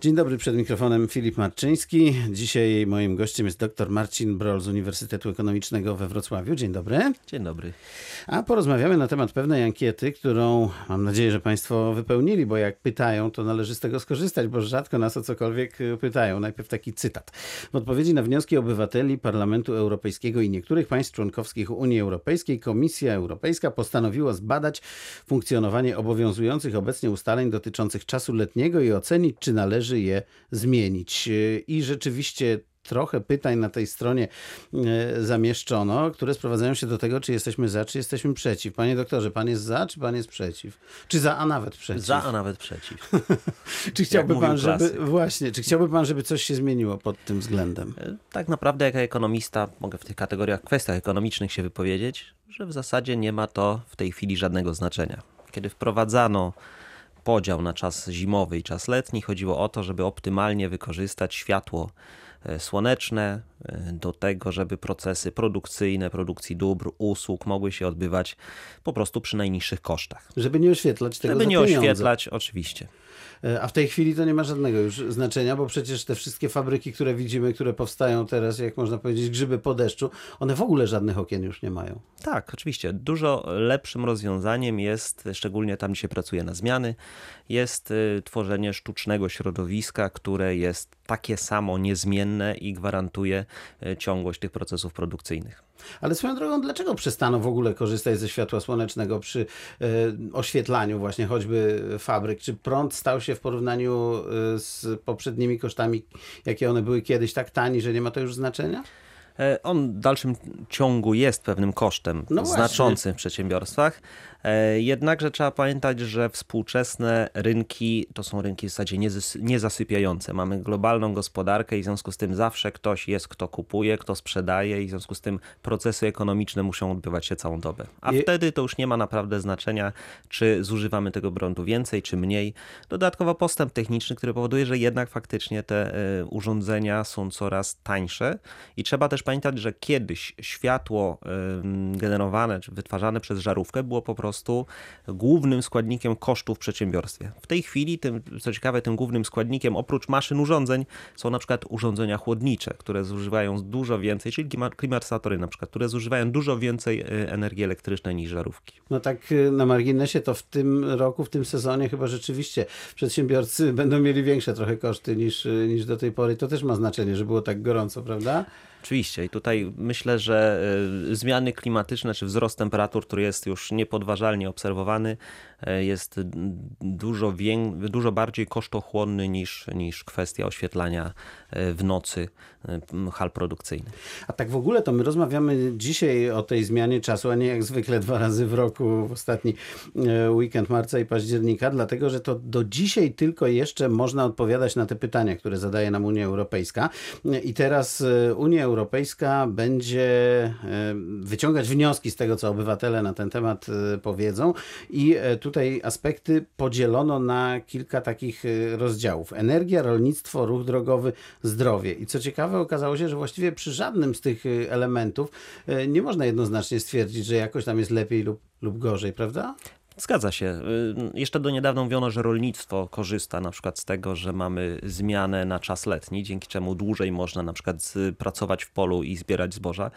Dzień dobry, przed mikrofonem Filip Marczyński. Dzisiaj moim gościem jest dr Marcin Brol z Uniwersytetu Ekonomicznego we Wrocławiu. Dzień dobry. Dzień dobry. A porozmawiamy na temat pewnej ankiety, którą mam nadzieję, że Państwo wypełnili, bo jak pytają, to należy z tego skorzystać, bo rzadko nas o cokolwiek pytają. Najpierw taki cytat. W odpowiedzi na wnioski obywateli Parlamentu Europejskiego i niektórych państw członkowskich Unii Europejskiej, Komisja Europejska postanowiła zbadać funkcjonowanie obowiązujących obecnie ustaleń dotyczących czasu letniego i ocenić, czy należy je zmienić. I rzeczywiście trochę pytań na tej stronie e, zamieszczono, które sprowadzają się do tego, czy jesteśmy za, czy jesteśmy przeciw. Panie doktorze, pan jest za, czy pan jest przeciw? Czy za, a nawet przeciw? Za, a nawet przeciw. czy chciałby pan, żeby właśnie, czy chciałby pan, żeby coś się zmieniło pod tym względem? E, tak naprawdę, jako ekonomista, mogę w tych kategoriach, kwestiach ekonomicznych się wypowiedzieć, że w zasadzie nie ma to w tej chwili żadnego znaczenia. Kiedy wprowadzano podział na czas zimowy i czas letni. Chodziło o to, żeby optymalnie wykorzystać światło e, słoneczne e, do tego, żeby procesy produkcyjne, produkcji dóbr, usług mogły się odbywać po prostu przy najniższych kosztach. Żeby nie oświetlać tego Żeby nie pieniądze. oświetlać, oczywiście. E, a w tej chwili to nie ma żadnego już znaczenia, bo przecież te wszystkie fabryki, które widzimy, które powstają teraz, jak można powiedzieć, grzyby po deszczu, one w ogóle żadnych okien już nie mają. Tak, oczywiście. Dużo lepszym rozwiązaniem jest, szczególnie tam, gdzie się pracuje na zmiany, jest y, tworzenie sztucznego środowiska, które jest takie samo niezmienne i gwarantuje y, ciągłość tych procesów produkcyjnych. Ale swoją drogą, dlaczego przestano w ogóle korzystać ze światła słonecznego przy y, oświetlaniu właśnie choćby fabryk? Czy prąd stał się w porównaniu z poprzednimi kosztami, jakie one były kiedyś, tak tani, że nie ma to już znaczenia? E, on w dalszym ciągu jest pewnym kosztem no znaczącym w przedsiębiorstwach. E, jednakże trzeba pamiętać, że współczesne rynki to są rynki w zasadzie niezasypiające. Mamy globalną gospodarkę i w związku z tym zawsze ktoś jest, kto kupuje, kto sprzedaje i w związku z tym procesy ekonomiczne muszą odbywać się całą dobę. A I... wtedy to już nie ma naprawdę znaczenia, czy zużywamy tego prądu więcej, czy mniej. Dodatkowo postęp techniczny, który powoduje, że jednak faktycznie te e, urządzenia są coraz tańsze i trzeba też pamiętać, że kiedyś światło generowane czy wytwarzane przez żarówkę było po prostu głównym składnikiem kosztów w przedsiębiorstwie. W tej chwili, tym, co ciekawe, tym głównym składnikiem oprócz maszyn urządzeń są na przykład urządzenia chłodnicze, które zużywają dużo więcej, czyli klimatyzatory na przykład, które zużywają dużo więcej e, energii elektrycznej niż żarówki. No tak e, na marginesie to w tym roku, w tym sezonie chyba rzeczywiście przedsiębiorcy będą mieli większe trochę koszty niż, e, niż do tej pory. To też ma znaczenie, że było tak gorąco, prawda? Oczywiście i tutaj myślę, że y, zmiany klimatyczne czy wzrost temperatur, który jest już niepodważalnie obserwowany, y, jest dużo, dużo bardziej kosztochłonny niż, niż kwestia oświetlania y, w nocy hal produkcyjnych. A tak w ogóle to my rozmawiamy dzisiaj o tej zmianie czasu, a nie jak zwykle dwa razy w roku, w ostatni weekend marca i października, dlatego że to do dzisiaj tylko jeszcze można odpowiadać na te pytania, które zadaje nam Unia Europejska. I teraz Unia Europejska będzie e, wyciągać wnioski z tego, co obywatele na ten temat e, powiedzą. I e, tutaj aspekty podzielono na kilka takich rozdziałów: energia, rolnictwo, ruch drogowy, zdrowie. I co ciekawe, okazało się, że właściwie przy żadnym z tych elementów nie można jednoznacznie stwierdzić, że jakoś tam jest lepiej lub, lub gorzej, prawda? Zgadza się. Y, jeszcze do niedawna mówiono, że rolnictwo korzysta na przykład z tego, że mamy zmianę na czas letni, dzięki czemu dłużej można na przykład pracować w polu i zbierać zboża.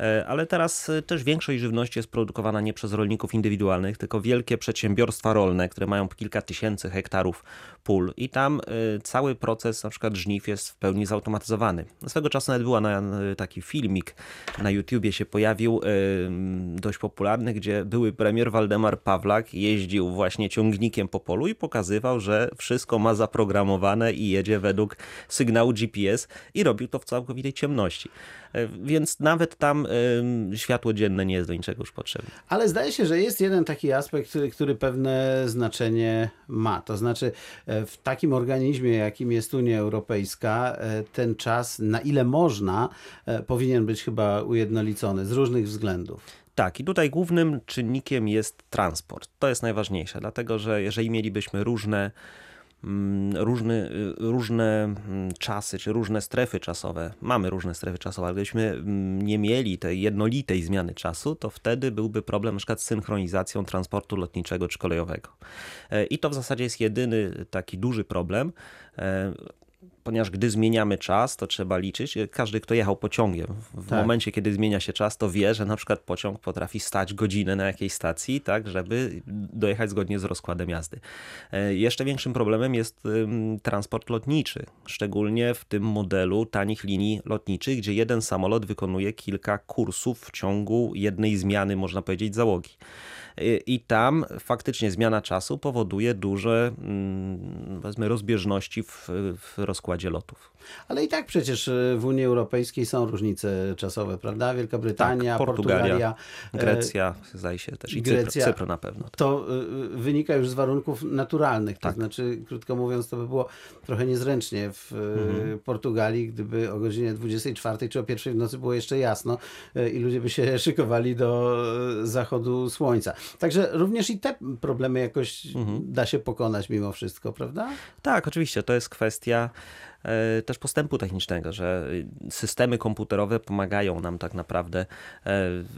E, ale teraz e, też większość żywności jest produkowana nie przez rolników indywidualnych, tylko wielkie przedsiębiorstwa rolne, które mają kilka tysięcy hektarów pól i tam e, cały proces na przykład żniw jest w pełni zautomatyzowany. Swego czasu nawet była na, taki filmik na YouTubie się pojawił, dość popularny, gdzie były premier Waldemar Pawlak jeździł właśnie ciągnikiem po polu i pokazywał, że wszystko ma zaprogramowane i jedzie według sygnału GPS i robił to w całkowitej ciemności. Więc nawet tam światło dzienne nie jest do niczego już potrzebne. Ale zdaje się, że jest jeden taki aspekt, który pewne znaczenie ma. To znaczy, e, w takim organizmie, jakim jest Unia Europejska, e, ten czas, na ile można, e, powinien być chyba ujednolicony z różnych względów. Tak, i tutaj głównym czynnikiem jest transport. To jest najważniejsze, dlatego że jeżeli mielibyśmy różne różny, różne mm, czasy, czy różne strefy czasowe. Mamy różne strefy czasowe, ale gdybyśmy mm, nie mieli tej jednolitej zmiany czasu, to wtedy byłby problem na przykład z synchronizacją transportu lotniczego czy kolejowego. E, I to w zasadzie jest jedyny taki duży problem e, ponieważ gdy zmieniamy czas, to trzeba liczyć. Każdy, kto jechał pociągiem, w tak. momencie, kiedy zmienia się czas, to wie, że na przykład pociąg potrafi stać godzinę na jakiejś stacji, tak, żeby dojechać zgodnie z rozkładem jazdy. E, jeszcze większym problemem jest transport lotniczy, szczególnie w tym modelu tanich linii lotniczych, gdzie jeden samolot wykonuje kilka kursów w ciągu jednej zmiany, można powiedzieć, załogi. I tam faktycznie zmiana czasu powoduje duże mm, powiedzmy, rozbieżności w, w rozkładzie lotów. Ale i tak przecież e, w Unii Europejskiej są różnice czasowe, prawda? Wielka Brytania, tak, Portugalia, Portugalia, e, Grecja, zdaje się też i Grecja, Cypr, Cypr na pewno. To e, wynika już z warunków naturalnych, to tak. znaczy, krótko mówiąc, to by było trochę niezręcznie w mhm. Portugalii, gdyby o godzinie 24 czy o pierwszej w nocy było jeszcze jasno i ludzie by się szykowali do zachodu słońca. Także również i te problemy jakoś mhm. da się pokonać mimo wszystko, prawda? Tak, oczywiście. To jest kwestia E, też postępu technicznego, że systemy komputerowe pomagają nam tak naprawdę e,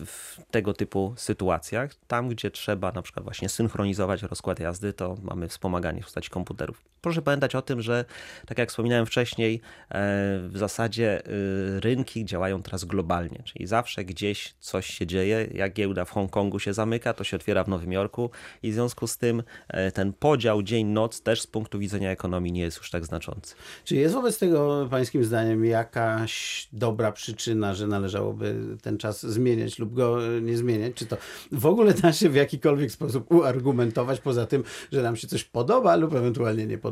w tego typu sytuacjach. Tam, gdzie trzeba na przykład właśnie synchronizować rozkład jazdy, to mamy wspomaganie w postaci komputerów. Proszę pamiętać o tym, że tak jak wspominałem wcześniej, e, w zasadzie rynki działają teraz globalnie, czyli zawsze gdzieś coś się dzieje. Jak giełda w Hongkongu się zamyka, to się otwiera w Nowym Jorku i w związku z tym ten podział dzień-noc też z punktu widzenia ekonomii nie jest już tak znaczący. Czy jest wobec tego Pańskim zdaniem jakaś dobra przyczyna, że należałoby ten czas zmieniać lub go nie zmieniać? Czy to w ogóle da się w jakikolwiek sposób uargumentować poza tym, że nam się coś podoba lub ewentualnie nie podoba?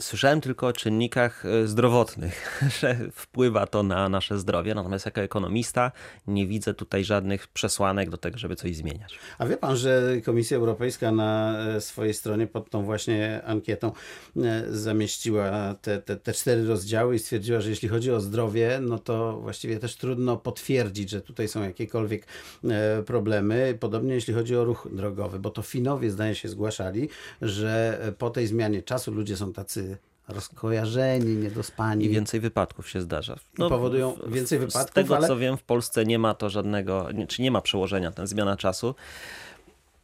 Słyszałem tylko o czynnikach e, zdrowotnych, że wpływa to na nasze zdrowie, natomiast jako ekonomista nie widzę tutaj żadnych przesłanek do tego, żeby coś zmieniać. A wie pan, że Komisja Europejska na e, swojej stronie pod tą właśnie ankietą e, zamieściła te, te, te cztery rozdziały i stwierdziła, że jeśli chodzi o zdrowie, no to właściwie też trudno potwierdzić, że tutaj są jakiekolwiek problemy. Podobnie jeśli chodzi o ruch drogowy, bo to Finowie zdaje się zgłaszali, że po tej zmianie czasu ludzie są tacy rozkojarzeni, niedospani. I więcej wypadków się zdarza. No, I powodują więcej wypadków. Z tego ale... co wiem, w Polsce nie ma to żadnego, czy nie ma przełożenia ta zmiana czasu.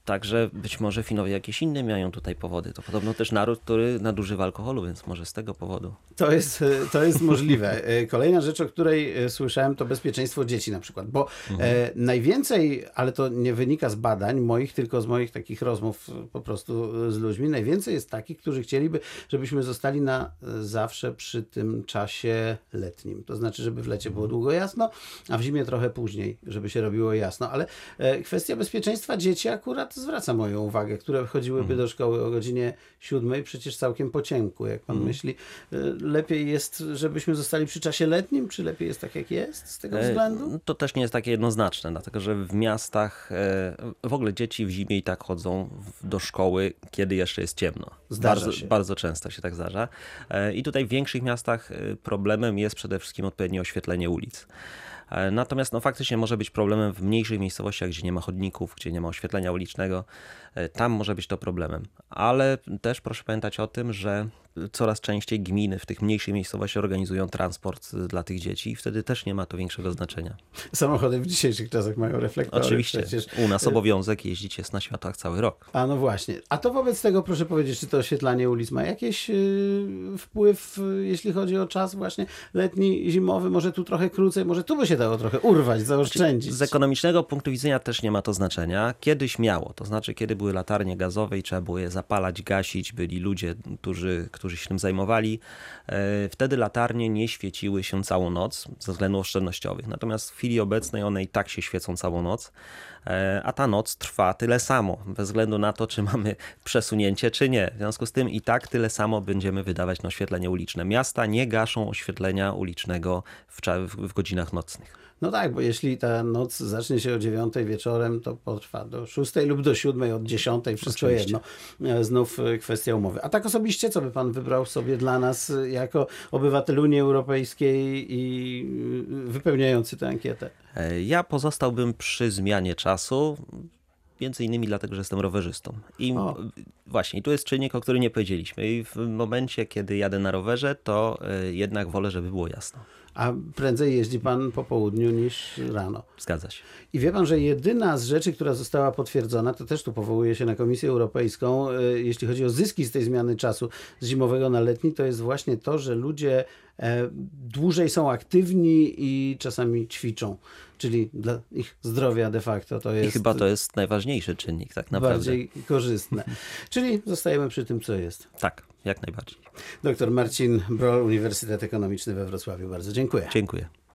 Także być może Finowie jakieś inne mają tutaj powody. To podobno też naród, który nadużywa alkoholu, więc może z tego powodu. To jest, to jest możliwe. E, kolejna rzecz, o której e, słyszałem, to bezpieczeństwo dzieci na przykład. Bo mhm. e, najwięcej, ale to nie wynika z badań moich, tylko z moich takich rozmów po prostu z ludźmi, najwięcej jest takich, którzy chcieliby, żebyśmy zostali na zawsze przy tym czasie letnim. To znaczy, żeby w lecie było długo jasno, a w zimie trochę później, żeby się robiło jasno. Ale e, kwestia bezpieczeństwa dzieci akurat zwraca moją uwagę, które chodziłyby mhm. do szkoły o godzinie siódmej, przecież całkiem po cienku, jak pan mhm. myśli. Y, lepiej jest, żebyśmy zostali przy czasie letnim, czy lepiej jest tak, jak jest z tego e, względu? To też nie jest takie jednoznaczne, dlatego że w miastach e, w ogóle dzieci w zimie i tak chodzą do szkoły, kiedy jeszcze jest ciemno. Zdarza bardzo, się. bardzo często się tak zdarza. E, I tutaj w większych miastach problemem jest przede wszystkim odpowiednie oświetlenie ulic. E, natomiast no, faktycznie może być problemem w mniejszych miejscowościach, gdzie nie ma chodników, gdzie nie ma oświetlenia ulicznego. E, tam może być to problemem. Ale też proszę pamiętać o tym, że coraz częściej gminy w tych mniejszych miejscowościach organizują transport dla tych dzieci i wtedy też nie ma to większego znaczenia. Samochody w dzisiejszych czasach mają reflektory. Oczywiście. Przecież. U nas obowiązek jeździć jest na światłach cały rok. A no właśnie. A to wobec tego proszę powiedzieć, czy to oświetlanie ulic ma jakiś yy, wpływ, yy, jeśli chodzi o czas właśnie letni, zimowy? Może tu trochę krócej, może tu by się dało trochę urwać, zaoszczędzić. Z ekonomicznego punktu widzenia też nie ma to znaczenia. Kiedyś miało, to znaczy kiedy były latarnie gazowe i trzeba było je zapalać, gasić, byli ludzie, którzy, którzy którzy się tym zajmowali, e, wtedy latarnie nie świeciły się całą noc ze względów oszczędnościowych. Natomiast w chwili obecnej one i tak się świecą całą noc, e, a ta noc trwa tyle samo, bez względu na to, czy mamy przesunięcie, czy nie. W związku z tym i tak tyle samo będziemy wydawać na oświetlenie uliczne. Miasta nie gaszą oświetlenia ulicznego w, w godzinach nocnych. No tak, bo jeśli ta noc zacznie się o dziewiątej wieczorem, to potrwa do szóstej lub do siódmej, od dziesiątej, wszystko Oczywiście. jedno. E, znów e, kwestia umowy. A tak osobiście, co by pan wybrał sobie dla nas e, jako obywatel Unii Europejskiej i wypełniający tę ankietę? Ja pozostałbym przy zmianie czasu. Między innymi dlatego, że jestem rowerzystą. I właśnie, i tu jest czynnik, o którym nie powiedzieliśmy. I w momencie, kiedy jadę na rowerze, to jednak wolę, żeby było jasno. A prędzej jeździ pan po południu niż rano. Zgadza się. I wie pan, że jedyna z rzeczy, która została potwierdzona, to też tu powołuje się na Komisję Europejską, y, jeśli chodzi o zyski z tej zmiany czasu z zimowego na letni, to jest właśnie to, że ludzie e, dłużej są aktywni i czasami ćwiczą. Czyli dla ich zdrowia de facto to jest. I chyba to jest najważniejszy czynnik, tak naprawdę. Bardziej korzystne. Czyli zostajemy przy tym, co jest. Tak, jak najbardziej. Doktor Marcin Brol, Uniwersytet Ekonomiczny we Wrocławiu. Bardzo dziękuję. Dziękuję.